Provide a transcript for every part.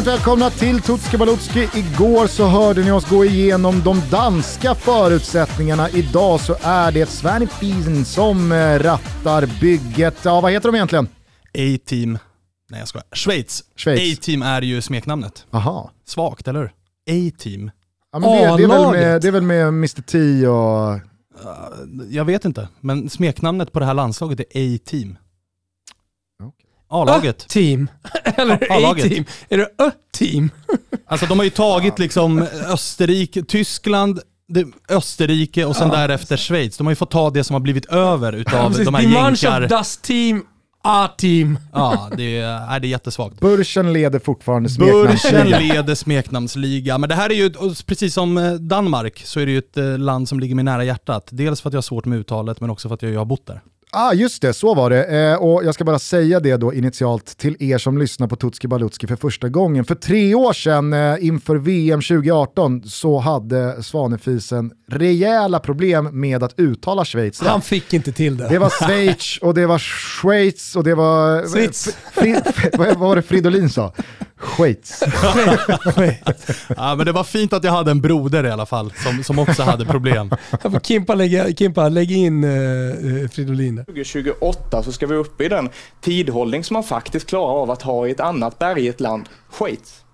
Varmt välkomna till Tutski Balutski. Igår så hörde ni oss gå igenom de danska förutsättningarna. Idag så är det Sverige Fiesen som eh, rattar bygget. Ja, vad heter de egentligen? A-team. Nej jag skojar. Schweiz. Schweiz. A-team är ju smeknamnet. Aha. Svagt, eller hur? A-team. Ja, men det, det, är väl med, det är väl med Mr T och... Jag vet inte, men smeknamnet på det här landslaget är A-team. A-laget. Team. Eller. A-team. Är det Ö-team? Alltså de har ju tagit liksom Österrike, Tyskland, det, Österrike och sen därefter Schweiz. De har ju fått ta det som har blivit över utav de här jänkar. Das Team, A-team. Ja, det är, är, det är jättesvagt. Burschen leder fortfarande Börsen smeknamnsligan. leder smeknamnsliga, men det här är ju, precis som eh, Danmark, så är det ju ett eh, land som ligger mig nära hjärtat. Dels för att jag har svårt med uttalet, men också för att jag har bott där. Ah, just det, så var det. Eh, och jag ska bara säga det då initialt till er som lyssnar på Tutski Balutski för första gången. För tre år sedan eh, inför VM 2018 så hade Svanefisen rejäla problem med att uttala Schweiz. Han fick inte till det. Det var Schweiz och det var Schweiz och det var... Schweiz. Fri, vad var det Fridolin sa? Schweiz. Ja, men det var fint att jag hade en broder i alla fall, som, som också hade problem. Kimpa lägga, Kimpa, lägg in uh, Fridolin där. 2028 så ska vi upp i den tidhållning som man faktiskt klarar av att ha i ett annat bergigt land, Schweiz.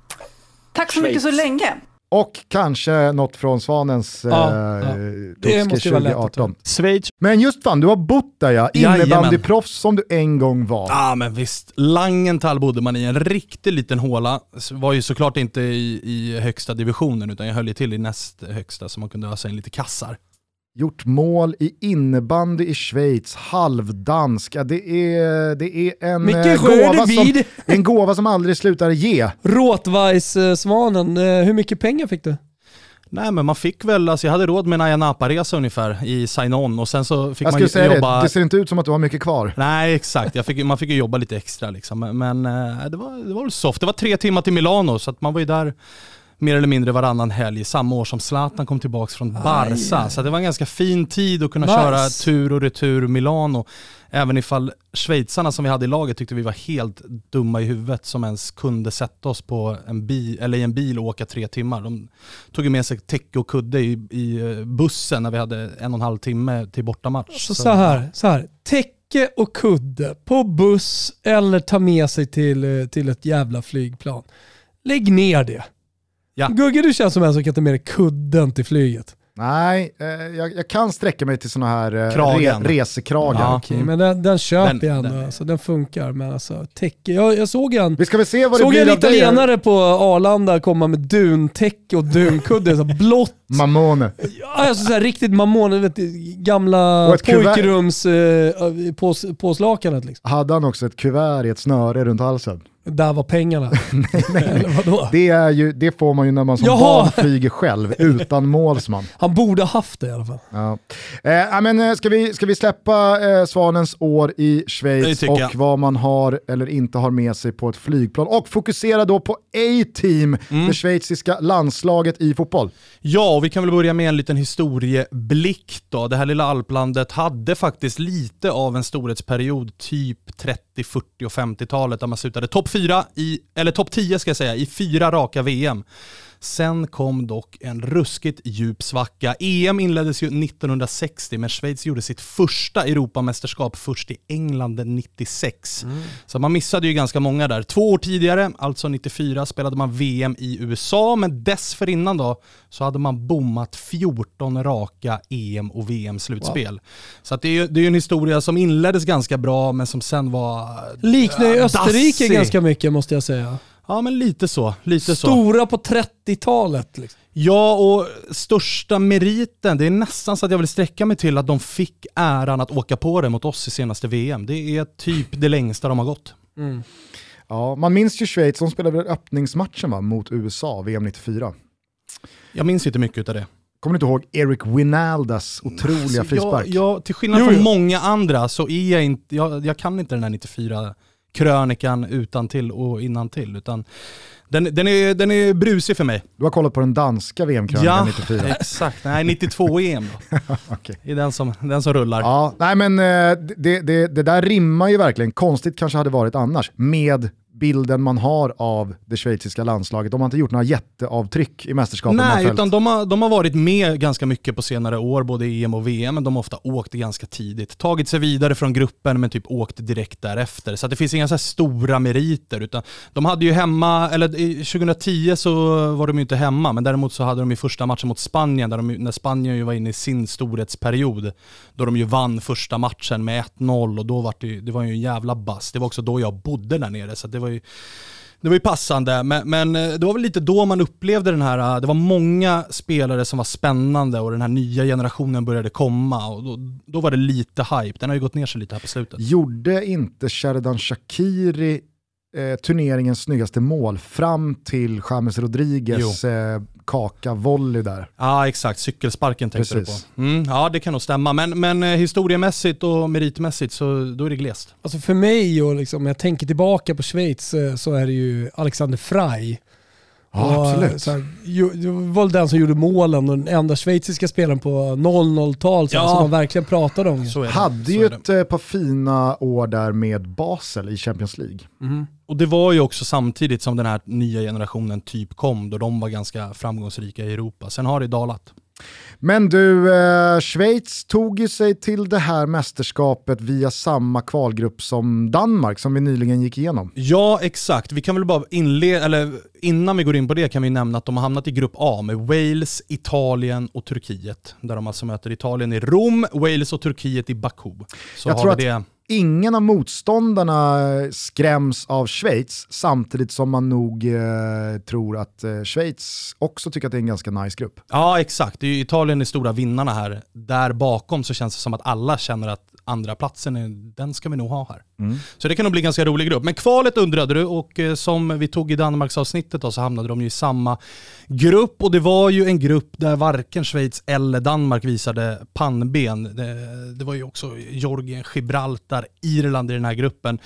Tack så mycket så länge. Och kanske något från Svanens eh, Ja, ja. Att ta. 2018. Schweiz. Men just fan, du har bott där ja. Innebandyproffs som du en gång var. Ja men visst, Langenthal bodde man i, en riktig liten håla. Var ju såklart inte i, i högsta divisionen utan jag höll ju till i näst högsta så man kunde ösa in lite kassar. Gjort mål i innebandy i Schweiz, halvdansk. Ja, det, är, det är en, eh, gåva som, en gåva som aldrig slutar ge. Råtweiss-svanen, eh, hur mycket pengar fick du? Nej men man fick väl, alltså jag hade råd med en Ayia Napa-resa ungefär i sign-on och sen så fick Jag man säga jobba... det, det ser inte ut som att du har mycket kvar. Nej exakt, jag fick, man fick ju jobba lite extra liksom. Men men, eh, det, var, det var väl soft. Det var tre timmar till Milano så att man var ju där mer eller mindre varannan helg, samma år som Zlatan kom tillbaka från Barca. Så det var en ganska fin tid att kunna Nice. köra tur och retur Milano. Även ifall schweizarna som vi hade i laget tyckte vi var helt dumma i huvudet som ens kunde sätta oss på en bil, eller i en bil och åka tre timmar. De tog med sig täcke och kudde i, i eh, bussen när vi hade en och en halv timme till bortamatch. Så, så här, så här. Täcke och kudde på buss eller ta med sig till, eh, till ett jävla flygplan. Lägg ner det. Ja. Gugge du känns som en som kan ta med dig kudden till flyget. Nej, eh, jag, jag kan sträcka mig till sådana här eh, re, resekragar. Ja. Mm. men den, den köper Den- jag ändå. den- alltså, den funkar. Men alltså, täcke, jag, jag såg en, Vi ska väl se vad det såg en blir dig. italienare på Arlanda komma med duntäcke och dunkudde. så blått. Mamone. Ja, Alltså, så här, riktigt mammon, du vet, gamla Och ett kuvert. pojkrums eh. Liksom. Hade han också ett kuvert i ett snöre runt halsen? Där var pengarna. Eller vadå? Det, är ju, det får man ju när man som Jaha. barn flyger själv, utan målsman. Han borde ha haft det i alla fall. Ja. Eh, men, eh, ska, vi, ska vi släppa eh, Svanens år i Schweiz och jag. vad man har eller inte har med sig på ett flygplan och fokusera då på A-team, Mm. det schweiziska landslaget i fotboll. Ja, och vi kan väl börja med en liten historieblick då. Det här lilla alplandet hade faktiskt lite av en storhetsperiod, typ 30, 40 och 50-talet, där man slutade topp 4, i, eller topp 10 ska jag säga, i fyra raka VM. Sen kom dock en ruskigt djup svacka. EM inleddes ju 1960, men Schweiz gjorde sitt första Europamästerskap först i England 96. Så man missade ju ganska många där. Två år tidigare, alltså 94, spelade man VM i USA, men dessförinnan då så hade man bommat 14 raka EM och VM-slutspel. Så att det är ju det är en historia som inleddes ganska bra, men som sen var... Liknar ju äh, Österrike dassig. ganska mycket måste jag säga. Ja, men lite så. Lite så. Stora på 30-talet. Liksom. Ja, och största meriten, det är nästan så att jag vill sträcka mig till att de fick äran att åka på det mot oss i senaste VM. Det är typ det längsta de har gått. Ja, man minns ju Schweiz, de spelade öppningsmatchen va, mot USA, VM 94. Jag minns inte mycket av det. Kommer du inte ihåg Eric Winaldas otroliga Alltså, frispark? Jag, jag, till skillnad Jo, från jo. många andra så är jag inte, jag, jag kan inte den här 94 krönikan utan till och innan till utan den, den, är, den är brusig för mig. Du har kollat på den danska VM-krönikan Ja, 94. exakt. Nej, 92 EM då. Okej. Det är den som, den som rullar. Ja, nej men eh, det, det, det där rimmar ju verkligen, konstigt kanske hade varit annars, med bilden man har av det schweiziska landslaget. De har inte gjort några jätteavtryck i mästerskapet. Nej, utan de har, de har varit med ganska mycket på senare år, både i EM och VM, men de har ofta åkt ganska tidigt. Tagit sig vidare från gruppen men typ åkt direkt därefter. Så det finns inga så stora meriter. Utan de hade ju hemma, eller 2010 så var de ju inte hemma, men däremot så hade de ju första matchen mot Spanien, där de, när Spanien ju var inne i sin storhetsperiod, då de ju vann första matchen med 1-0 och då var det, det var ju en jävla bass. Det var också då jag bodde där nere, så det var ju det var ju passande, men, men, eh, det var väl lite då man upplevde den här, eh, det var många spelare som var spännande och den här nya generationen började komma och då, då var det lite hype. Den har ju gått ner sig lite här på slutet. Gjorde inte Sheridan Shakiri eh, turneringens snyggaste mål fram till James Rodriguez eh, kaka-volley där. Ja exakt, cykelsparken tänkte Precis. du på. Mm, ja det kan nog stämma, men, men eh, historiemässigt och meritmässigt så då är det glest. Alltså för mig, och liksom, jag tänker tillbaka på Schweiz, eh, så är det ju Alexander Frey Ja, absolut. Så här, det var väl den som gjorde målen och den enda schweiziska spelaren på 00-tal ja. som man verkligen pratade om. Så Hade ju ett eh, par fina år där med Basel i Champions League. Mm. Och det var ju också samtidigt som den här nya generationen typ kom, då de var ganska framgångsrika i Europa. Sen har det dalat. Men du, eh, Schweiz tog ju sig till det här mästerskapet via samma kvalgrupp som Danmark som vi nyligen gick igenom. Ja, exakt. Vi kan väl bara inleda, eller innan vi går in på det kan vi nämna att de har hamnat i grupp A med Wales, Italien och Turkiet. Där de alltså möter Italien i Rom, Wales och Turkiet i Baku. Så Jag tror att det ingen av motståndarna skräms av Schweiz, samtidigt som man nog eh, tror att eh, Schweiz också tycker att det är en ganska nice grupp. Ja, exakt. Det är Italien är stora vinnarna här. Där bakom så känns det som att alla känner att andra platsen den ska vi nog ha här. Mm. Så det kan nog bli en ganska rolig grupp. Men kvalet undrade du och eh, som vi tog i Danmarks avsnittet då, så hamnade de ju i samma grupp och det var ju en grupp där varken Schweiz eller Danmark visade pannben. Det, det var ju också Georgien, Gibraltar, Irland i den här gruppen.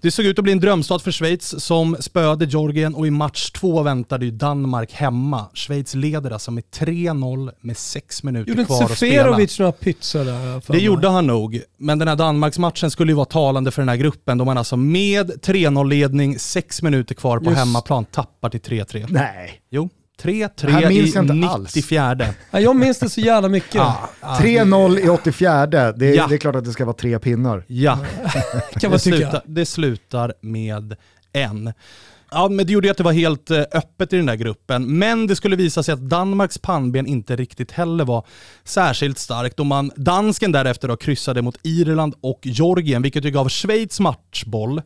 Det såg ut att bli en drömstad för Schweiz som spöade Georgien och i match två väntade ju Danmark hemma. Schweiz leder alltså med 3-0 med sex minuter gjorde kvar att spela. Gjorde inte Seferovic några pytsar där? Det gjorde han nog, men den här Danmarksmatchen skulle ju vara talande för den här gruppen då man alltså med 3-0-ledning, sex minuter kvar på Just. hemmaplan tappar till 3-3. Nej. Jo. 3-3 i 94. Ja, jag minns det så jävla mycket. Ja, 3-0 i 84, det, ja. det är klart att det ska vara tre pinnar. Ja, kan man det, slutar, det slutar med en. Ja, men det gjorde ju att det var helt eh, öppet i den där gruppen. Men det skulle visa sig att Danmarks pannben inte riktigt heller var särskilt starkt. Och man, dansken därefter då kryssade mot Irland och Georgien, vilket ju gav Schweiz matchboll.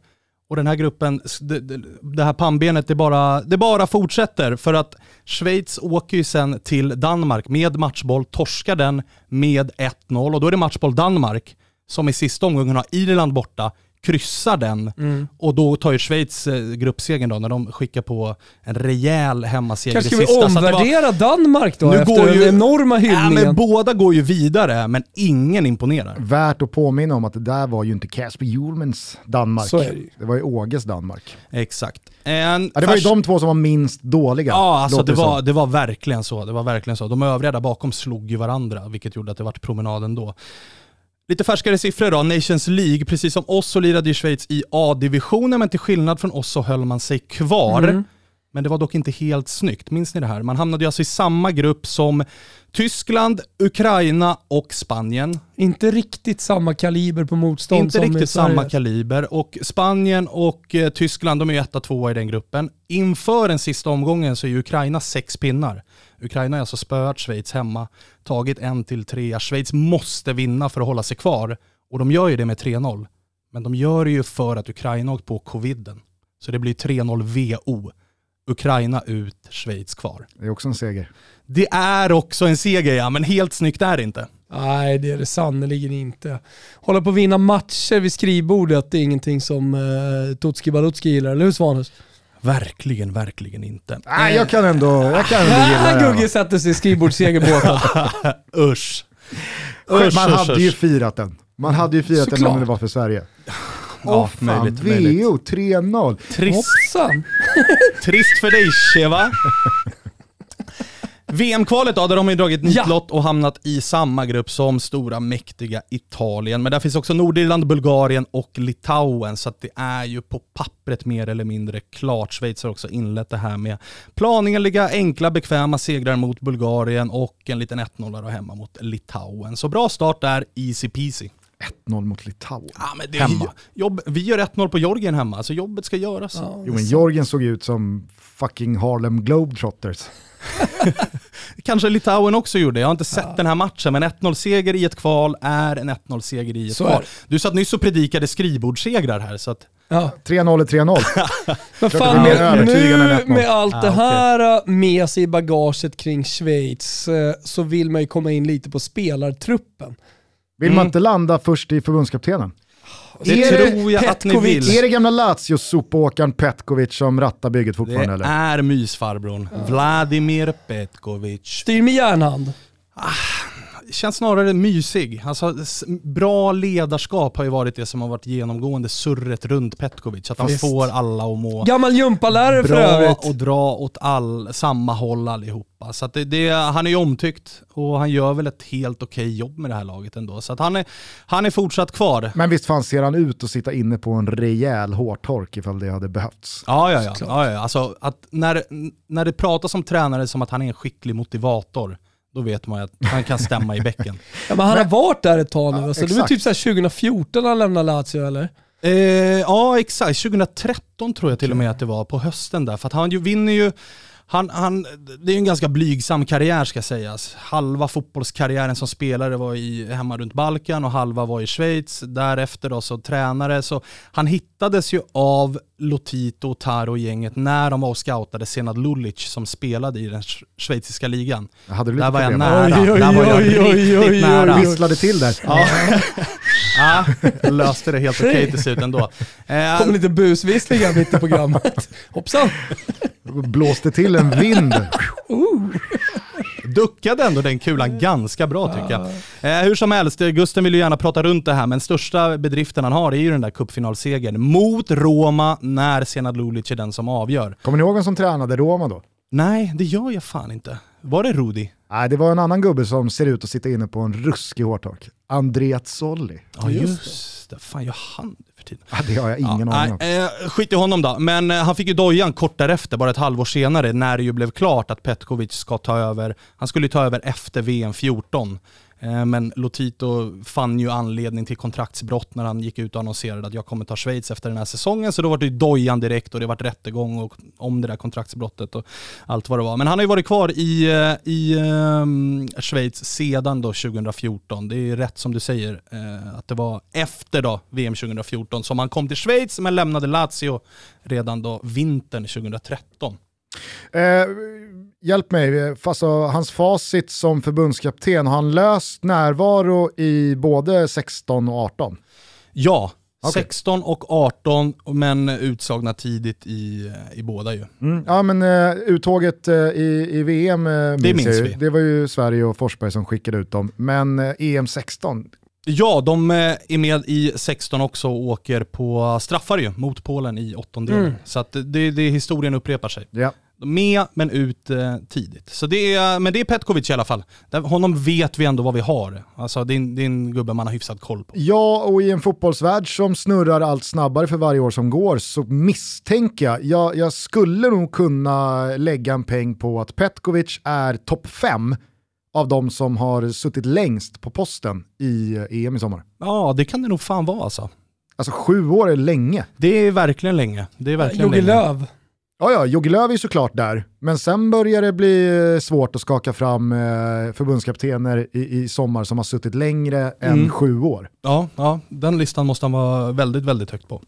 Och den här gruppen, det, det här pannbenet, det bara, det bara fortsätter. För att Schweiz åker ju sen till Danmark med matchboll, torskar den med 1-0 och då är det matchboll Danmark som i sista omgången har Irland borta, kryssar den mm. och då tar ju Schweiz eh, gruppsegern då när de skickar på en rejäl hemmaseger i sista. Kanske ska vi omvärdera var, Danmark då nu efter går ju, den enorma hyllningen? Ja, men båda går ju vidare, men ingen imponerar. Värt att påminna om att det där var ju inte Casper Hjulmans Danmark. Så är det. det var ju Åges Danmark. Exakt. En ja, det var ju de två som var minst dåliga. Ja, alltså det var, det var verkligen så. Det var verkligen så. De övriga där bakom slog ju varandra, vilket gjorde att det vart promenaden då. Lite färskare siffror då. Nations League, precis som oss så lirade ju Schweiz i A-divisionen, men till skillnad från oss så höll man sig kvar. Mm. Men det var dock inte helt snyggt, minns ni det här? Man hamnade ju alltså i samma grupp som Tyskland, Ukraina och Spanien. Inte riktigt samma kaliber på motstånd Inte som riktigt samma kaliber. Och Spanien och eh, Tyskland, de är ju etta, tvåa i den gruppen. Inför den sista omgången så är ju Ukraina sex pinnar. Ukraina har alltså spöat Schweiz hemma, tagit en till trea. Schweiz måste vinna för att hålla sig kvar och de gör ju det med 3-0. Men de gör det ju för att Ukraina åkt på coviden. Så det blir 3-0 VO. Ukraina ut, Schweiz kvar. Det är också en seger. Det är också en seger ja, men helt snyggt är det inte. Nej, det är det sannerligen inte. Hålla på att vinna matcher vid skrivbordet, det är ingenting som eh, Tutski Balutski gillar, eller hur Svanes? Verkligen, verkligen inte. Nej, jag kan ändå, jag kan ändå gilla det. Gugge sätter sig i skrivbordssegerbåten. usch. usch. Man hade ju firat den. Man hade ju firat den om det var för Sverige. Åh oh, fan, möjligt, VO 3-0. Trist. Trist för dig Sheva. VM-kvalet då, där de har dragit Ja. nitlott och hamnat i samma grupp som stora mäktiga Italien. Men där finns också Nordirland, Bulgarien och Litauen, så det är ju på pappret mer eller mindre klart. Schweiz har också inlett det här med planenliga, enkla, bekväma segrar mot Bulgarien och en liten 1-0 hemma mot Litauen. Så bra start där, easy peasy. 1-0 mot Litauen. Ja, men det Hemma. Jobb, vi gör 1-0 på Georgien hemma, så jobbet ska göras. Ja, Jo men Georgien såg ut som fucking Harlem Globetrotters. Kanske Litauen också gjorde, jag har inte sett den här matchen, men 1-0-seger i ett kval är en 1-0-seger i ett Så kval. Du satt nyss och predikade skrivbordssegrar här, så att... ja. 3-0 är 3-0. Men fan, med, nu 1-0. med allt Ah, det här äh, med sig i bagaget kring Schweiz eh, så vill man ju komma in lite på spelartruppen. Vill man Mm. inte landa först i förbundskaptenen? Det Är det tror jag att ni Petkovic? vill. Är det gamla Lazio-sopåkaren Petkovic som rattar bygget Det fortfarande eller? är mysfarbrorn. Vladimir Petkovic. Styr med järnhand. Känns snarare mysig. Alltså, bra ledarskap har ju varit det som har varit genomgående surret runt Petkovic. Att han Visst. får alla att må Gammal gympalärare för övrigt. och dra åt all, samma håll allihopa. Så att det, det, han är ju omtyckt och han gör väl ett helt okej jobb med det här laget ändå. Så att han, är, han är fortsatt kvar. Men visst fan ser han ut att sitta inne på en rejäl hårtork ifall det hade behövts. Ja, ja, ja. ja, ja. Alltså, att när, när det pratas om tränare som att han är en skicklig motivator, då vet man ju att han kan stämma i bäcken. Ja, men han har varit där ett tag nu. Ja, alltså. Det var typ så här 2014 han lämnade Lazio eller? Eh, ja, exakt. 2013 tror jag till och med att det var, på hösten där. För att han ju, vinner ju, han, han, det är ju en ganska blygsam karriär ska sägas. Halva fotbollskarriären som spelare var i, hemma runt Balkan och halva var i Schweiz. Därefter då så tränare. Så han hittades ju av Lotito Taro och gänget när de var och scoutade Senad Lulic som spelade i den sch- schweiziska ligan. Hade du Där var jag nära. Oj, oj, Där var jag oj, oj, riktigt oj, oj, nära. Visslade till där. Ja. ja, jag löste det helt okej till slut ändå. Eh, Kom lite busvissling här mitt i programmet. Hoppsan. Blåste till en vind. Duckade ändå den kulan ganska bra tycker jag. Eh, hur som helst, eh, Gusten vill ju gärna prata runt det här, men största bedriften han har är ju den där cupfinalsegern mot Roma när Senad Lulic är den som avgör. Kommer ni ihåg vem som tränade Roma då? Nej, det gör jag fan inte. Var det Rudi? Nej, det var en annan gubbe som ser ut att sitta inne på en ruskig hårtork. Andrea Zolli. Ja just det. Fan gör han det för tiden? Ja, det har jag ingen Ja, aning om. nej, eh, skit i honom då. Men eh, han fick ju dojan kort därefter, bara ett halvår senare, när det ju blev klart att Petkovic ska ta över. Han skulle ju ta över efter VM 14. Eh, men Lotito fann ju anledning till kontraktsbrott när han gick ut och annonserade att jag kommer ta Schweiz efter den här säsongen. Så då var det ju dojan direkt och det var rättegång och, om det där kontraktsbrottet och allt vad det var. Men han har ju varit kvar i, eh, i um, Schweiz sedan då 2014. Det är ju rätt som du säger eh, att det var efter då VM 2014 som han kom till Schweiz men lämnade Lazio redan då vintern 2013. Eh, hjälp mig, alltså, hans facit som förbundskapten, har han löst närvaro i både 16 och 18? Ja, Okej. 16 och 18 men utslagna tidigt i, i båda ju. Mm. Ja men uh, uttåget eh, i, i VM uh, minns, minns jag ju. vi. Det var ju Sverige och Forsberg som skickade ut dem. Men eh, EM 16, Ja, de eh, är med i 16 också och åker på straffar ju mot Polen i åttondelen. Mm. Så det, det historien upprepar sig. ja. Med men ut eh, tidigt. Så det är, men det är Petkovic i alla fall. Där, honom vet vi ändå vad vi har. Alltså det är, en- det är en gubbe man har hyfsat koll på. Ja, och i en fotbollsvärld som snurrar allt snabbare för varje år som går så misstänker jag, jag, jag skulle nog kunna lägga en peng på att Petkovic är topp fem av de som har suttit längst på posten i eh, EM i sommar. Ja, det kan det nog fan vara alltså. Alltså sju år är länge. Det är verkligen länge. Det är verkligen Jogge länge. Ja, ja, Jogge Löw är såklart där, men sen börjar det bli eh, svårt att skaka fram eh, förbundskaptener i, i sommar som har suttit längre än Mm. sju år. Ja, ja, den listan måste han vara väldigt, väldigt högt på.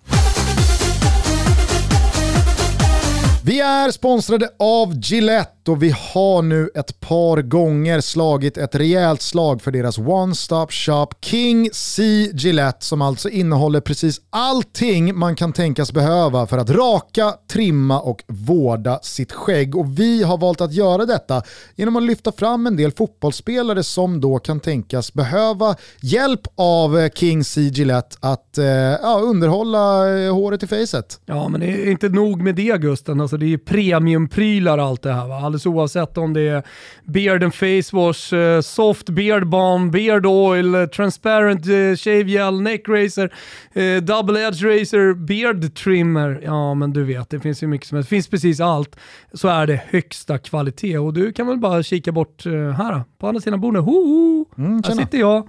Vi är sponsrade av Gillette och vi har nu ett par gånger slagit ett rejält slag för deras one-stop shop King C Gillette som alltså innehåller precis allting man kan tänkas behöva för att raka, trimma och vårda sitt skägg. Och vi har valt att göra detta genom att lyfta fram en del fotbollsspelare som då kan tänkas behöva hjälp av eh, King C Gillette att eh, ja, underhålla eh, håret i facet. Ja, men det är inte nog med det Gusten. Alltså, Alltså det är premiumprylar allt det här. Va? Alldeles oavsett om det är beard and face wash, eh, soft beard balm, beard oil, transparent eh, shave gel, neck razor, eh, double edge razor, beard trimmer. Ja men du vet, det finns ju mycket som helst. Det finns precis allt. Så är det högsta kvalitet och du kan väl bara kika bort här på andra sidan bordet. Ho, ho. Mm, Här sitter jag.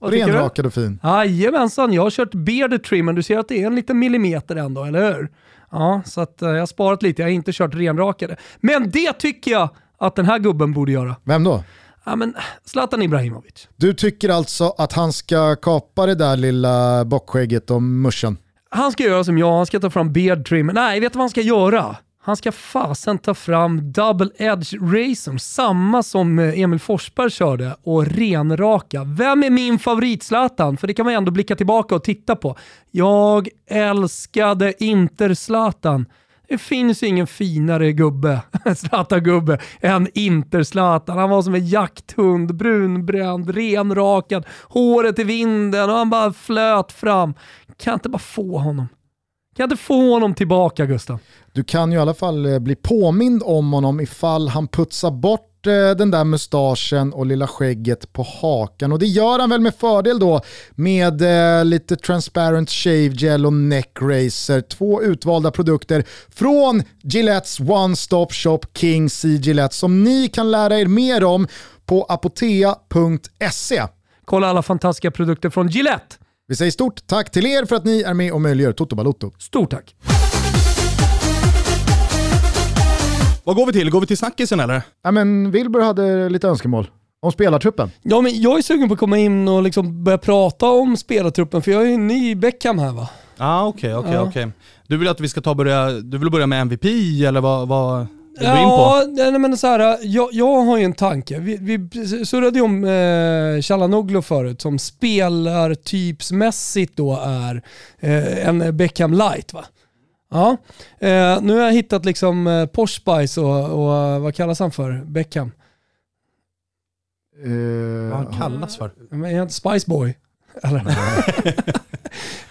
Renrakad och fin. Jajamensan, jag har kört beard trimmer. Du ser att det är en liten millimeter ändå, eller hur? Ja, så att, eh, jag har sparat lite. Jag har inte kört renrakade. Men det tycker jag att den här gubben borde göra. Vem då? Ja, men Zlatan Ibrahimovic. Du tycker alltså att han ska kapa det där lilla bockskägget och muschen? Han ska göra som jag, han ska ta fram beard trimmer. Nej, vet du vad han ska göra? Han ska fasen ta fram double edge racern, samma som eh, Emil Forsberg körde, och renraka. Vem är min favorit Zlatan? För det kan man ändå blicka tillbaka och titta på. Jag älskade Inter-Zlatan. Det finns ju ingen finare gubbe, Zlatan-gubbe, än Inter-Zlatan. Han var som en jakthund, brunbränd, renrakad, håret i vinden och han bara flöt fram. Kan jag inte bara få honom? Kan jag inte få honom tillbaka Gustav? Du kan ju i alla fall eh, bli påmind om honom ifall han putsar bort eh, den där mustaschen och lilla skägget på hakan. Och det gör han väl med fördel då med eh, lite transparent shave gel och neck razor. Två utvalda produkter från Gillettes One Stop Shop King C Gillette som ni kan lära er mer om på apotea.se. Kolla alla fantastiska produkter från Gillette. Vi säger stort tack till er för att ni är med och möjliggör Toto Balotto. Stort tack. Vad går vi till? Går vi till snackisen eller? Ja, men Wilbur hade lite önskemål om spelartruppen. Ja, men jag är sugen på att komma in och liksom börja prata om spelartruppen för jag är ju ny i Beckham här va. Ja ah, okej, okej, Ja. okej. Du vill att vi ska ta börja, du vill börja med MVP eller vad, vad in på? Ja, nej, men så här, jag, jag har ju en tanke. Vi, vi surrade ju om eh, Chalanoglu förut som spelartypsmässigt då är eh, en Beckham light va? Ja, eh, nu har jag hittat liksom eh, Porsche och, och vad kallas han för? Beckham? Eh, Vad han kallas för? Men är han inte Spice Boy? Eller?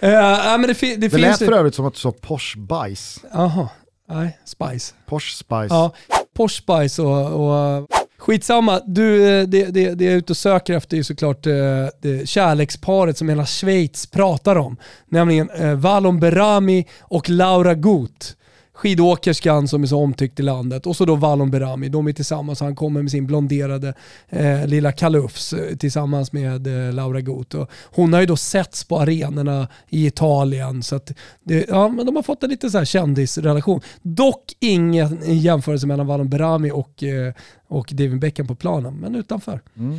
eh, nej, men det, fi- det, Det finns lät ju- för övrigt som att du sa Porsche Bajs. Jaha, nej, Spice. Porsche Spice. Ja, Porsche Spice och, och skitsamma. Du, eh, det, det, det jag är ute och söker efter är såklart eh, det kärleksparet som hela Schweiz pratar om. Nämligen eh, Valon Berami och Laura Gut. Skidåkerskan som är så omtyckt i landet och så då Valon Berami. De är tillsammans och han kommer med sin blonderade eh, lilla kalufs eh, tillsammans med eh, Laura Gut. Hon har ju då setts på arenorna i Italien så att det, ja, men de har fått en lite så här kändisrelation. Dock ingen jämförelse mellan Valon Berami och, eh, och David Beckham på planen, men utanför. Mm.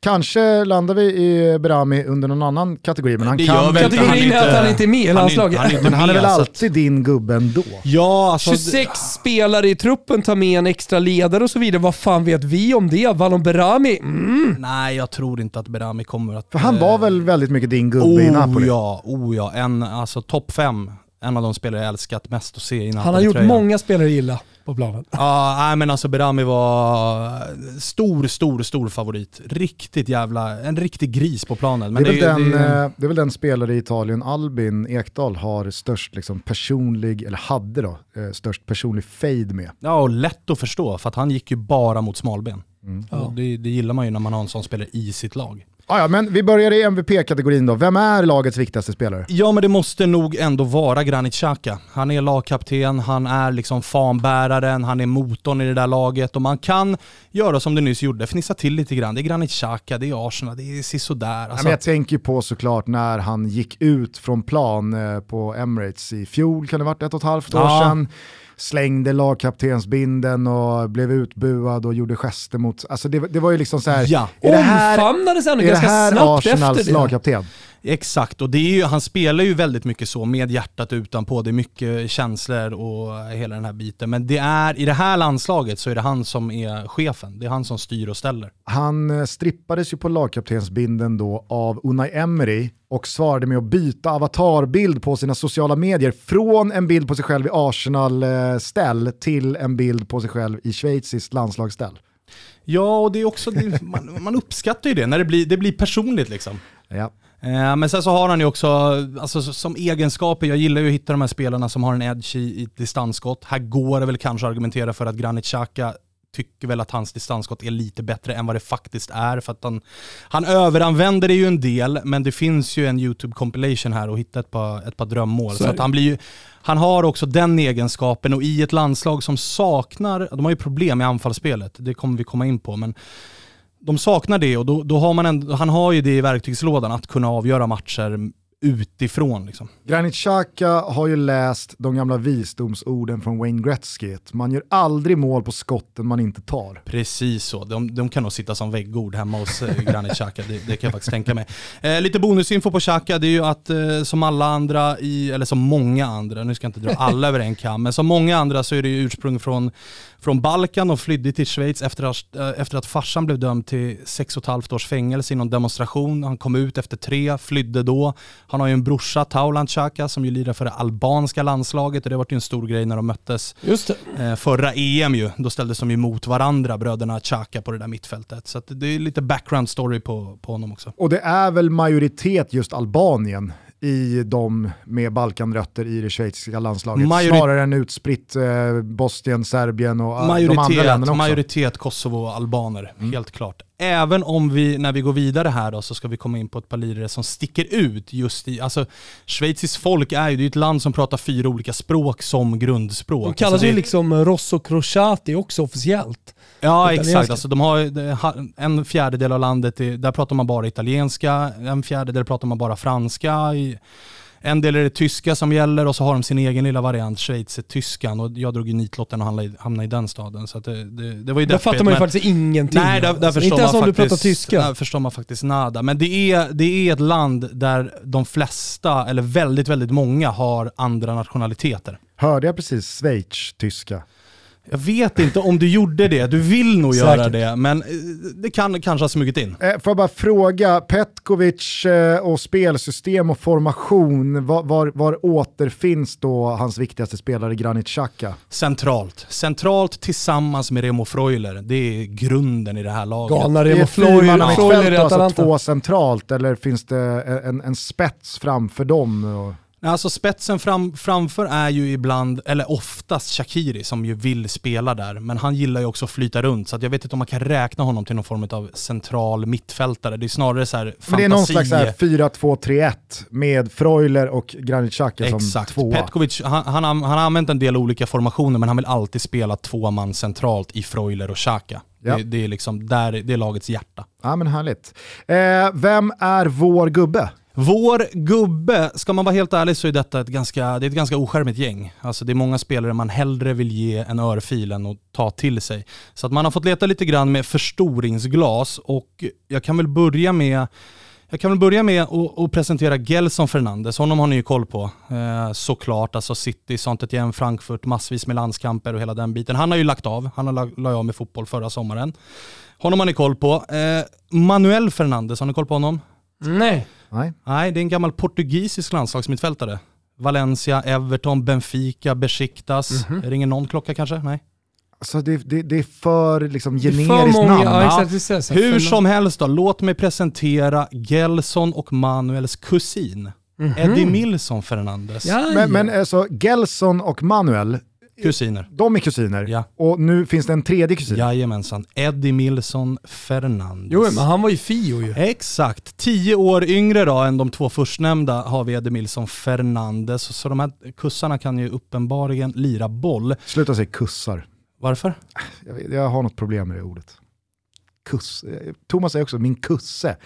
Kanske landar vi i Berami under någon annan kategori, men han Det kan inte. Kategorin är att han inte är med i han landslaget. han Men han är väl alltid din gubbe ändå? Ja, alltså... 26 spelare i truppen tar med en extra ledare och så vidare. Vad fan vet vi om det? Valon Berami? Mm. Nej, jag tror inte att Berami kommer att... För han eh, var väl väldigt mycket din gubbe i Oh Napoli? ja, oh ja. En, alltså topp fem. En av de spelare jag älskat mest att se i Napoli Han har gjort många spelare illa på planen. Ja, nej men alltså Berami var stor, stor, stor favorit. Riktigt jävla, en riktig gris på planen. Men det, är väl den, det, eh, det är väl den spelare i Italien, Albin Ekdal, har störst liksom, personlig, eller hade då, eh, störst personlig fade med. Ja, och lätt att förstå för att han gick ju bara mot smalben. Ja. Och det, det gillar man ju när man har en sån spelare i sitt lag. Ah, ja, men vi börjar i MVP-kategorin då. Vem är lagets viktigaste spelare? Ja men det måste nog ändå vara Granit Xhaka. Han är lagkapten, han är liksom fanbäraren, han är motorn i det där laget och man kan göra som du nyss gjorde, fnissa till lite grann. Det är Granit Xhaka, det är Arsenal, det är sisådär. Ja, Alltså, men jag tänker på såklart när han gick ut från plan eh, på Emirates i fjol, kan det ha varit ett och ett halvt år Ja. sedan. Slängde lagkaptensbinden och blev utbuad och gjorde gester mot... Alltså det, det var ju liksom så här. Ja. är det här, Omfamnades ändå är det ganska här snabbt Arsenals efter det. lagkapten? Exakt, och det är ju, han spelar ju väldigt mycket så med hjärtat utanpå. Det är mycket känslor och hela den här biten. Men det är, i det här landslaget så är det han som är chefen. Det är han som styr och ställer. Han eh, strippades ju på lagkaptensbinden då av Unai Emery och svarade med att byta avatarbild på sina sociala medier från en bild på sig själv i Arsenal-ställ till en bild på sig själv i schweiziskt landslagsställ. Ja, och det är också, det, man, man uppskattar ju det när det blir, det blir personligt liksom. Ja. Eh, men sen så har han ju också, alltså som egenskaper, jag gillar ju att hitta de här spelarna som har en edge i, i distansskott. Här går det väl kanske att argumentera för att Granit Xhaka tycker väl att hans distansskott är lite bättre än vad det faktiskt är. För att han, han överanvänder det ju en del, men det finns ju en YouTube compilation här och hitta ett par, ett par drömmål. Så, så att han blir ju, han har också den egenskapen och i ett landslag som saknar, de har ju problem med anfallsspelet, det kommer vi komma in på, men de saknar det och då, då har man en, han har ju det i verktygslådan att kunna avgöra matcher utifrån. Liksom. Granit Xhaka har ju läst de gamla visdomsorden från Wayne Gretzky. Man gör aldrig mål på skotten man inte tar. Precis så. De, de kan nog sitta som väggord hemma hos eh, Granit Xhaka, det, det, kan jag faktiskt tänka mig. Eh, lite bonusinfo på Xhaka, det är ju att eh, som alla andra, i, eller som många andra, nu ska jag inte dra alla över en kam, men som många andra så är det ju ursprung från från Balkan och flydde till Schweiz efter att, eh, efter att farsan blev dömd till 6,5 års fängelse i någon demonstration. Han kom ut efter tre, flydde då. Han har ju en brorsa, Taulan Chaka, som ju lirar för det albanska landslaget och det var ju en stor grej när de möttes. Eh, förra EM ju. Då ställdes de ju mot varandra, bröderna Chaka på det där mittfältet. Så det är lite background story på, på honom också. Och det är väl majoritet just Albanien i de med Balkanrötter i det schweiziska landslaget. Majori Snarare än utspritt eh, Bosnien, Serbien och majoritet, de andra länderna också. Majoritet Kosovo-albaner, mm. helt klart. Även om vi, när vi går vidare här då, så ska vi komma in på ett par lirare som sticker ut just i, alltså schweiziskt folk är ju, det är ett land som pratar fyra olika språk som grundspråk. De kallas alltså, ju liksom Rosso Crociati också officiellt. Ja exakt, alltså de har en fjärdedel av landet, där pratar man bara italienska, en fjärdedel pratar man bara franska. En del är det tyska som gäller och så har de sin egen lilla variant, Schweiz är tyskan och jag drog ju nitlotten och hamnade i den staden. Så det, det, det var ju Där fattar man ju men, faktiskt ingenting. Nej, där, där alltså. Inte ens om faktiskt, du pratar tyska. Där förstår man faktiskt nada. Men det är, det är ett land där de flesta, eller väldigt, väldigt många har andra nationaliteter. Hörde jag precis Schweiz-tyska? Jag vet inte om du gjorde det, du vill nog Säkert. göra det, men eh, det kan kanske ha smugit in. Eh, får jag bara fråga, Petkovic eh, och spelsystem och formation, var, var, var återfinns då hans viktigaste spelare Granit Xhaka? Centralt. Centralt tillsammans med Remo Freuler, det är grunden i det här laget. Galna Remo Freuler, Freuler alltså två centralt eller finns det en, en spets framför dem? Och... Alltså spetsen fram, framför är ju ibland, eller oftast Shakiri som ju vill spela där, men han gillar ju också att flyta runt så att jag vet inte om man kan räkna honom till någon form av central mittfältare. Det är snarare så här fantasi. Men det är någon slags 4-2-3-1 med Freuler och Granit Xhaka som Exakt. tvåa. Petkovic, han, han, han har använt en del olika formationer men han vill alltid spela två man centralt i Freuler och Xhaka. Ja. Det, det, är liksom där, det är lagets hjärta. Ja men härligt. Eh, vem är vår gubbe? Vår gubbe, ska man vara helt ärlig så är detta ett ganska, det är ett ganska oskärmigt gäng. Alltså det är många spelare man hellre vill ge en örfil än att ta till sig. Så att man har fått leta lite grann med förstoringsglas och jag kan väl börja med jag kan väl börja med att presentera Gelson Fernandes, honom har ni ju koll på. Eh, såklart, alltså City, Saint-Étienne, Frankfurt, massvis med landskamper och hela den biten. Han har ju lagt av, han har lagt av med fotboll förra sommaren. Honom har ni koll på. Eh, Manuel Fernandes, har ni koll på honom? Nej. Nej. Nej, det är en gammal portugisisk landslagsmittfältare. Valencia, Everton, Benfica, Besiktas. Mm -hmm. Ringer någon klocka kanske? Nej. Alltså det, det, det är för liksom generiskt för många, namn. Ja, exakt, Hur som helst då, låt mig presentera Gelson och Manuels kusin. Mm -hmm. Eddie Milson Fernandes. Men, men alltså Gelson och Manuel, Kusiner. De är kusiner. Ja. Och nu finns det en tredje kusin. Jajamensan. Eddie Milson Fernandes. Jo, men han var ju Fio ju. Exakt. Tio år yngre då än de två förstnämnda har vi Eddie Milson Fernandes. Så de här kussarna kan ju uppenbarligen lira boll. Sluta säga kussar. Varför? Jag, jag har något problem med det ordet. Kuss. Thomas säger också min kusse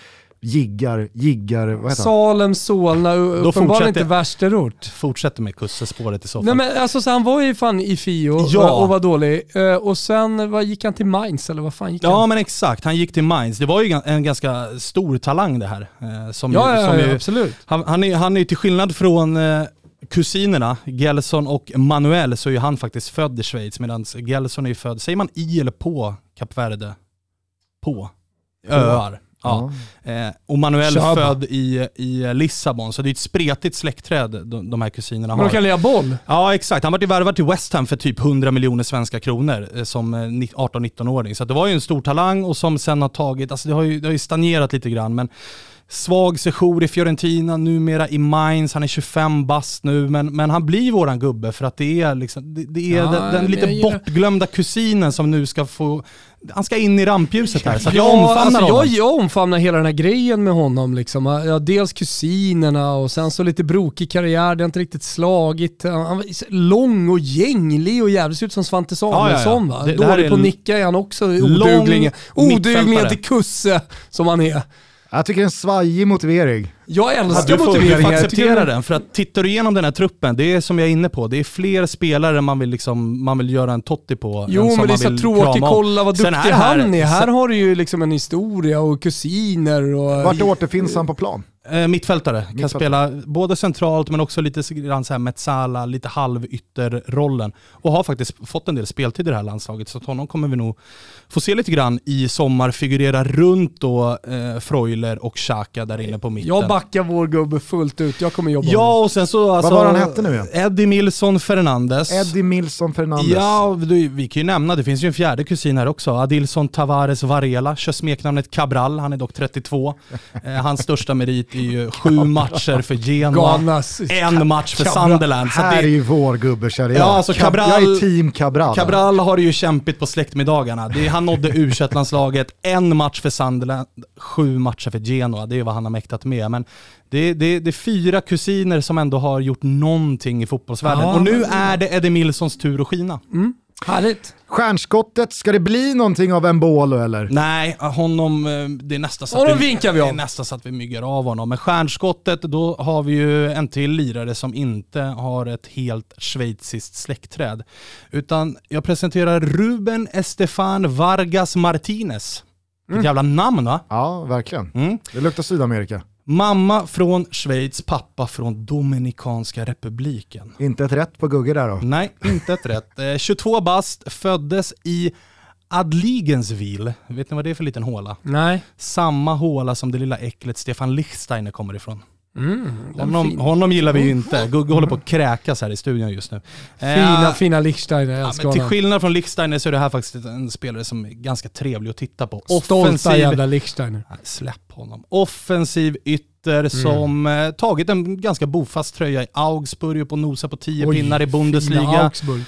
jiggar, jiggar, vad heter Salem, Solna, uppenbarligen inte värsterort. Fortsätter med kussespåret i så fall. Nej, men alltså, så han var ju fan i Fio ja. och var dålig. Uh, och sen vad, gick han till Mainz eller vad fan gick ja, han? men exakt. Han gick till Mainz. Det var ju en ganska stor talang det här. Uh, som ja, ju, som ja, ju, absolut. Han, han, är, han är till skillnad från kusinerna, Gelson och Manuel, så är han faktiskt född i Schweiz medan Gelson är född, säger man i eller på Kap Verde? På. Öar. Ja. Eh, och Manuel Köba. född i, i Lissabon, så det är ett spretigt släktträd de, de här kusinerna har. Men de kan lira boll? Ja exakt, han var ju värvad till West Ham för typ 100 miljoner svenska kronor eh, som 18-19-åring. Så det var ju en stor talang och som sen har tagit, alltså det har ju, det har ju stagnerat lite grann men svag sejour i Fiorentina, numera i Mainz, han är 25 bast nu, men, men han blir våran gubbe för att det är, liksom, det, det är Ja, den, den lite gillar- bortglömda kusinen som nu ska få, han ska in i rampljuset här. Så jag Ja, omfamnar alltså, honom. jag, jag omfamnar hela den här grejen med honom. Liksom. Ja, dels kusinerna och sen så lite brokig karriär, det har inte riktigt slagit. Han var lång och gänglig och jävligt ser ut som Svante Samuelsson. ja. Va? Det- det här Dålig på att nicka är han också, oduglig. Mittfältare. till kusse som han är. Jag tycker det är en svajig motivering. Jag Ja, älskar motiveringar. Jag tycker acceptera det- den, för att tittar du igenom den här truppen, det är som jag är inne på, det är fler spelare man vill, liksom, man vill göra en totti på. Jo men det är så tråkigt, kolla vad Sen duktig här- han är. Här har du ju liksom en historia och kusiner och... Vart återfinns han på plan? Eh, mittfältare, kan Mittfältare. spela både centralt men också lite grann så här Metsala, lite halvytterrollen. Och har faktiskt fått en del speltid i det här landslaget, så att honom kommer vi nog få se lite grann i sommar figurera runt då eh, Freuler och Xhaka där inne på mitten. Jag backar vår gubbe fullt ut, jag kommer jobba med Ja, och sen så... Alltså, var han hette nu igen? Eddie Milson Fernandes. Eddie Milson Fernandes. Ja, du, vi kan ju nämna, det finns ju en fjärde kusin här också. Adilson Tavares Varela, kör smeknamnet Cabral, han är dock 32. Eh, hans största merit är ju sju matcher för Genoa, en match för. Sunderland. Här är det, ju vår gubbe känner jag. Ja, alltså Cab- Cabral- Jag är team Cabral. Cabral har ju kämpigt på släktmiddagarna. Det, han nådde u en match för Sunderland, sju matcher för Genoa. Det är vad han har mäktat med. Men det, det, det är fyra kusiner som ändå har gjort någonting i fotbollsvärlden. Ja, och nu är det Eddie Milsons tur att skina. Härligt. Stjärnskottet, ska det bli någonting av Mbolo eller? Nej, honom, eh, det är nästan så att Honom vinkar vi det av. är nästan så att vi myggar av honom. Men stjärnskottet, då har vi ju en till lirare som inte har ett helt schweiziskt släktträd. Utan jag presenterar Ruben Estefan Vargas Martinez. Vilket jävla namn va? Ja, verkligen. Mm. Det luktar Sydamerika. Mamma från Schweiz, pappa från Dominikanska republiken. Inte ett rätt på Gugge där då. Nej, inte ett rätt. Eh, 22 bast, föddes i Adligenswil. Vet ni vad det är för liten håla? Nej. Samma håla som det lilla äcklet Stefan Lichtsteiner kommer ifrån. Mm, Honom, honom gillar vi ju inte. Gugge håller på att kräkas här i studion just nu. Eh, Fina, fina Lichsteiner, jag Ja, älskar men till skillnad från Lichtsteiner så är det här faktiskt en spelare som är ganska trevlig att titta på. Stolta jävla Lichsteiner. Nej, släpp honom. Offensiv ytter Mm. som eh, tagit en ganska bofast tröja i Augsburg och på nosa på 10 Oj, pinnar i fina Bundesliga. Augsburg.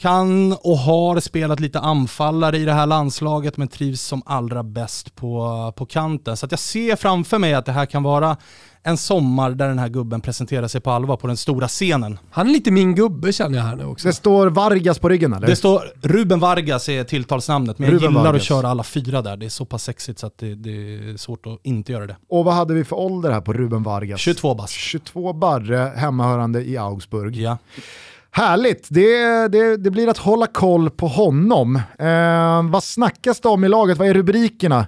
Kan och har spelat lite anfallare i det här landslaget men trivs som allra bäst på, på kanten. Så att jag ser framför mig att det här kan vara en sommar där den här gubben presenterar sig på allvar på den stora scenen. Han är lite min gubbe känner jag här nu också. Det står Vargas på ryggen eller? Det står Ruben Vargas är tilltalsnamnet, men jag Ruben gillar Vargas. att köra alla fyra där. Det är så pass sexigt så att det, det är svårt att inte göra det. Och vad hade vi för ålder här på Ruben Vargas? 22 bast. 22 barre, hemmahörande i Augsburg. Ja. Härligt, det, det, det blir att hålla koll på honom. Eh, vad snackas det om i laget? Vad är rubrikerna?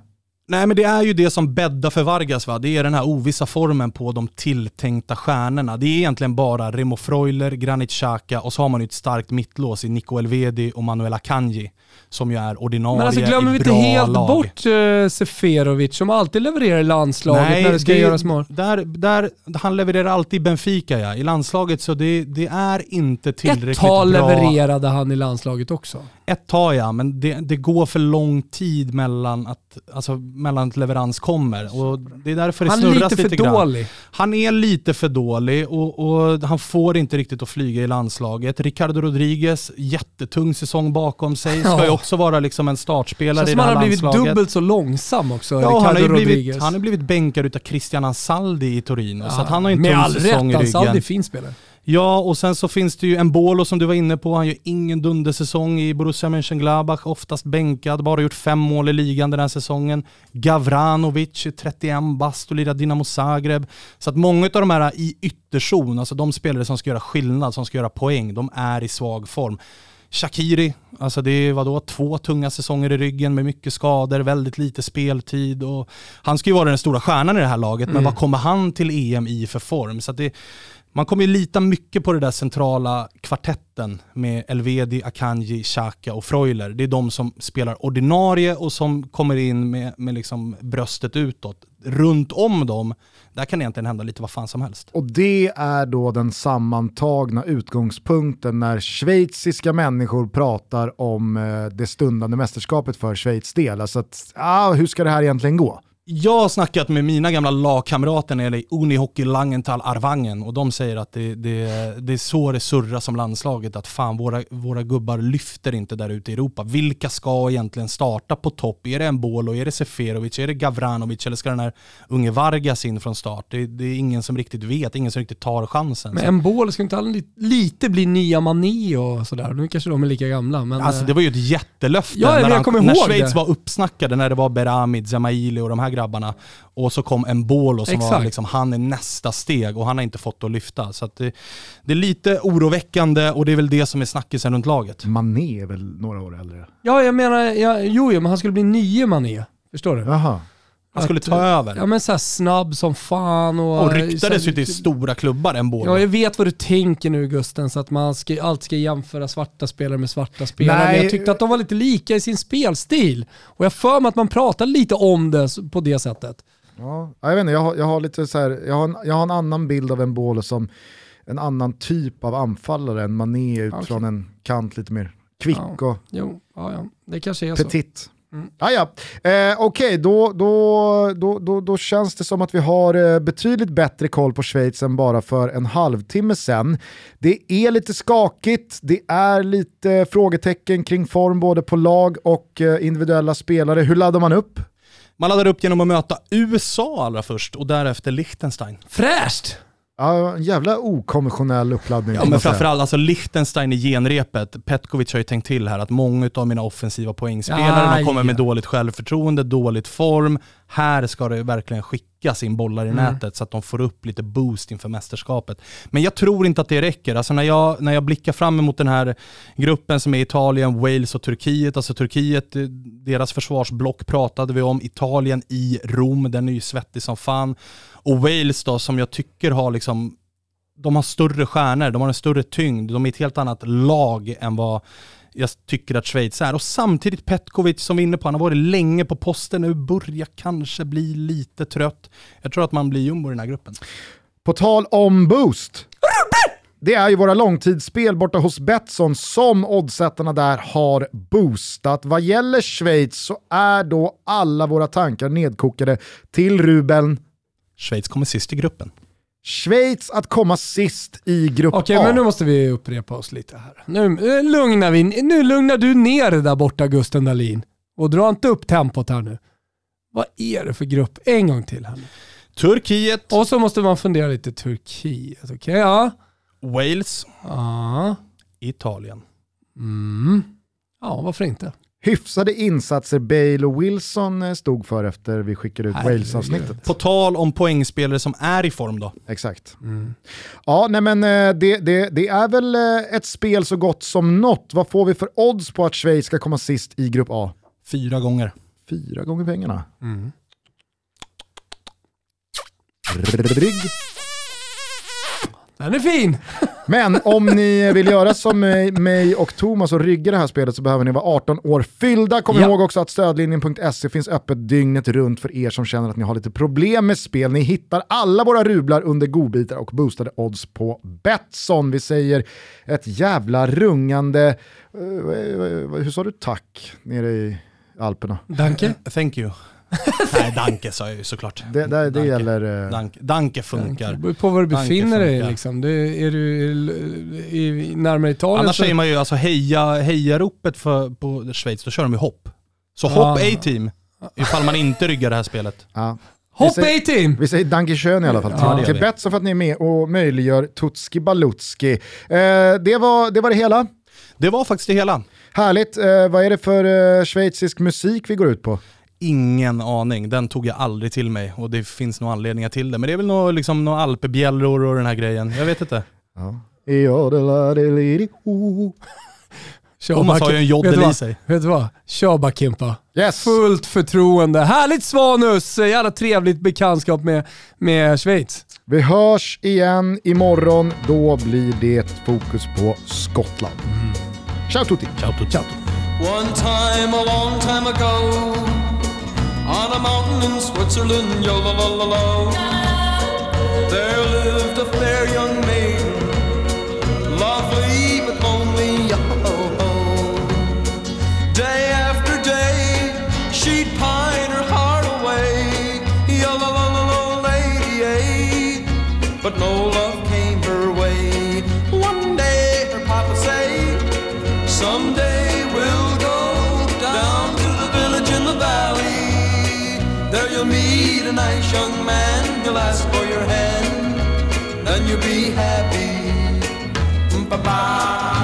Nej men det är ju det som bäddar för Vargas va. Det är den här ovissa formen på de tilltänkta stjärnorna. Det är egentligen bara Remo Freuler, Granit Xhaka och så har man ju ett starkt mittlås i Nico Elvedi och Manuel Akanji som ju är ordinarie Men alltså glömmer vi inte bra helt lag. bort uh, Seferovic som alltid levererar i landslaget när det ska göras mål. Där, där, han levererar alltid i Benfica ja. I landslaget så det, det är inte Ett tillräckligt tag bra. levererade han i landslaget också. Ett tag ja, men det, det går för lång tid mellan att, alltså, mellan att leverans kommer. Och det är därför det Han är snurras lite för lite grann. dålig. Han är lite för dålig och, och han får inte riktigt att flyga i landslaget. Ricardo Rodriguez, jättetung säsong bakom sig, ska Ja. Också vara liksom en startspelare i det här han har blivit landslaget. dubbelt så långsam också, Ja, han har, ju blivit, han har blivit bänkad utav Christian Ansaldi i Torino, så att han har ju en Med tung all säsong rätt, i Ansaldi är ryggen. fin spelare. Ja, och sen så finns det ju en Bolo som du var inne på. Han gör ingen dundersäsong i Borussia Mönchengladbach. Oftast bänkad, bara gjort fem mål i ligan den här säsongen. Gavranovic, 31 bast och lirar Dinamo Zagreb. Så att många av de här i ytterzon, alltså de spelare som ska göra skillnad, som ska göra poäng, de är i svag form. Shakiri, alltså det är vadå, två tunga säsonger i ryggen med mycket skador, väldigt lite speltid. Och han ska ju vara den stora stjärnan i det här laget, men vad kommer han till EM i för form? Så det, man kommer ju lita mycket på det där centrala kvartetten med Elvedi, Akanji, Xhaka och Freuler. Det är de som spelar ordinarie och som kommer in med, med liksom bröstet utåt. Runt om dem, där kan egentligen hända lite vad fan som helst. Och det är då den sammantagna utgångspunkten när schweiziska människor pratar om eh, det stundande mästerskapet för Schweiz del. Alltså att, ah, hur ska det här egentligen gå? Jag har snackat med mina gamla lagkamrater nere i Unihockey Langenthal Arvangen och de säger att det, det, det är så det surrar som landslaget, att fan våra, våra gubbar lyfter inte där ute i Europa. Vilka ska egentligen starta på topp? Är det Embolo, är det Seferovic, är det Gavranovic eller ska den här unge Vargas in från start? Det, det är ingen som riktigt vet, ingen som riktigt tar chansen. Men Embolo ska inte han li- lite bli nya Mané och sådär? Nu kanske de är lika gamla, men... Alltså det var ju ett jättelöfte Ja, när, han, när Schweiz det. var uppsnackade, när det var Berami, Zemaili och de här grabbarna. Och så kom Embolo som var Exakt. liksom, han är nästa steg och han har inte fått att lyfta. Så att det, det är lite oroväckande och det är väl det som är snackisen runt laget. Mané är väl några år äldre? Ja, jag menar, ja, jo, jo, men han skulle bli nye Mané. Förstår du? Jaha. Han skulle Att, ta över. Ja men såhär snabb som fan och... och ryktades så- ju till stora klubbar Embolo. Ja, jag vet vad du tänker nu Gusten, så att man ska, alltid ska jämföra svarta spelare med svarta spelare. Nej. Men jag tyckte att de var lite lika i sin spelstil. Och jag för mig att man pratar lite om det på det sättet. Ja, jag vet inte, jag har, jag har lite så här, jag har, en, jag har en annan bild av en bål som en annan typ av anfallare än Mané ut Okej. från en kant lite mer kvick Ja. och Jo, ja, ja. det kanske är så. Mm. Ah, ja. eh, Okej, då, då, då, då, då känns det som att vi har eh, betydligt bättre koll på Schweiz än bara för en halvtimme sedan. Det är lite skakigt, det är lite frågetecken kring form både på lag och eh, individuella spelare. Hur laddar man upp? Man laddar upp genom att möta USA allra först och därefter Liechtenstein. Fräscht! Ja, en jävla okonventionell uppladdning. Ja men framförallt alltså Liechtenstein i genrepet. Petkovic har ju tänkt till här att många av mina offensiva poängspelare, Aj, de kommer med ja. dåligt självförtroende, dåligt form. Här ska det verkligen skickas in bollar i Mm. nätet så att de får upp lite boost inför mästerskapet. Men jag tror inte att det räcker. Alltså när jag, när jag blickar fram emot den här gruppen som är Italien, Wales och Turkiet. Alltså Turkiet, eh, deras försvarsblock pratade vi om. Italien i Rom, den är ju svettig som fan. Och Wales då som jag tycker har liksom de har större stjärnor, de har en större tyngd, de är ett helt annat lag än vad jag tycker att Schweiz är. Och samtidigt Petkovic som vi är inne på, han har varit länge på posten nu, börjar kanske bli lite trött. Jag tror att man blir jumbo i den här gruppen. På tal om boost. Det är ju våra långtidsspel borta hos Betsson som oddsättarna där har boostat. Vad gäller Schweiz så är då alla våra tankar nedkokade till rubeln Schweiz kommer sist i gruppen. Schweiz att komma sist i grupp Okej, A. men nu måste vi upprepa oss lite här. Nu, eh, lugnar vi, nu lugnar du ner det där borta Gusten Dahlin. Och dra inte upp tempot här nu. Vad är det för grupp? En gång till här nu. Turkiet, Och så måste man fundera lite Turkiet. Okej, ja. Wales, Ja. Italien. Mm. Ja, varför inte? Hyfsade insatser Bale och Wilson eh, stod för efter vi skickade ut. Wales-avsnittet. På tal om poängspelare som är i form då. Exakt. Mm. Ja, nej men eh, det, det, det är väl eh, ett spel så gott som något. Vad får vi för odds på att Schweiz ska komma sist i grupp A? Fyra gånger. Fyra gånger pengarna. Mm. Rygg. Den är fin! Men om ni vill göra som mig, mig och Thomas och rygga det här spelet så behöver ni vara 18 år fyllda. Kom Ja. ihåg också att stödlinjen.se finns öppet dygnet runt för er som känner att ni har lite problem med spel. Ni hittar alla våra rublar under godbitar och boostade odds på Betsson. Vi säger ett jävla rungande, eh, hur sa du tack nere i Alperna? Danke. Thank you. Nej, Danke sa jag ju såklart. Det, det, det Danke. gäller... eh, Danke, Danke funkar. Det beror på var du Danke befinner dig. Liksom. Du, är du i, i, närmare Italien Annars så... säger man ju alltså heja, heja-ropet för, på Schweiz, då kör de ju hopp. Så hopp Ja. A-team, ifall man inte ryggar det här spelet. ja. Hopp Vi säger- A-team! Vi säger Dankeschön i alla fall Ja, det till. Betsson för att ni är med och möjliggör Tutski Balutski. Eh, det, var, det var det hela. Det var faktiskt det hela. Härligt. Eh, vad är det för eh, schweizisk musik vi går ut på? Ingen aning, den tog jag aldrig till mig och det finns nog anledningar till det. Men det är väl liksom några alpebjällror och den här grejen. Jag vet inte. Ja. Thomas har ju en joddel i sig. Vet du vad? Kör bara Kimpa. Yes! Fullt förtroende. Härligt Svanus! Jävla trevligt bekantskap med, med Schweiz. Vi hörs igen imorgon. Då blir det fokus på Skottland. Ciao tutti! Ciao, ciao. One time, a long time ago, on a mountain in Switzerland, yo la la la la, there lived a fair young maiden, ba ba.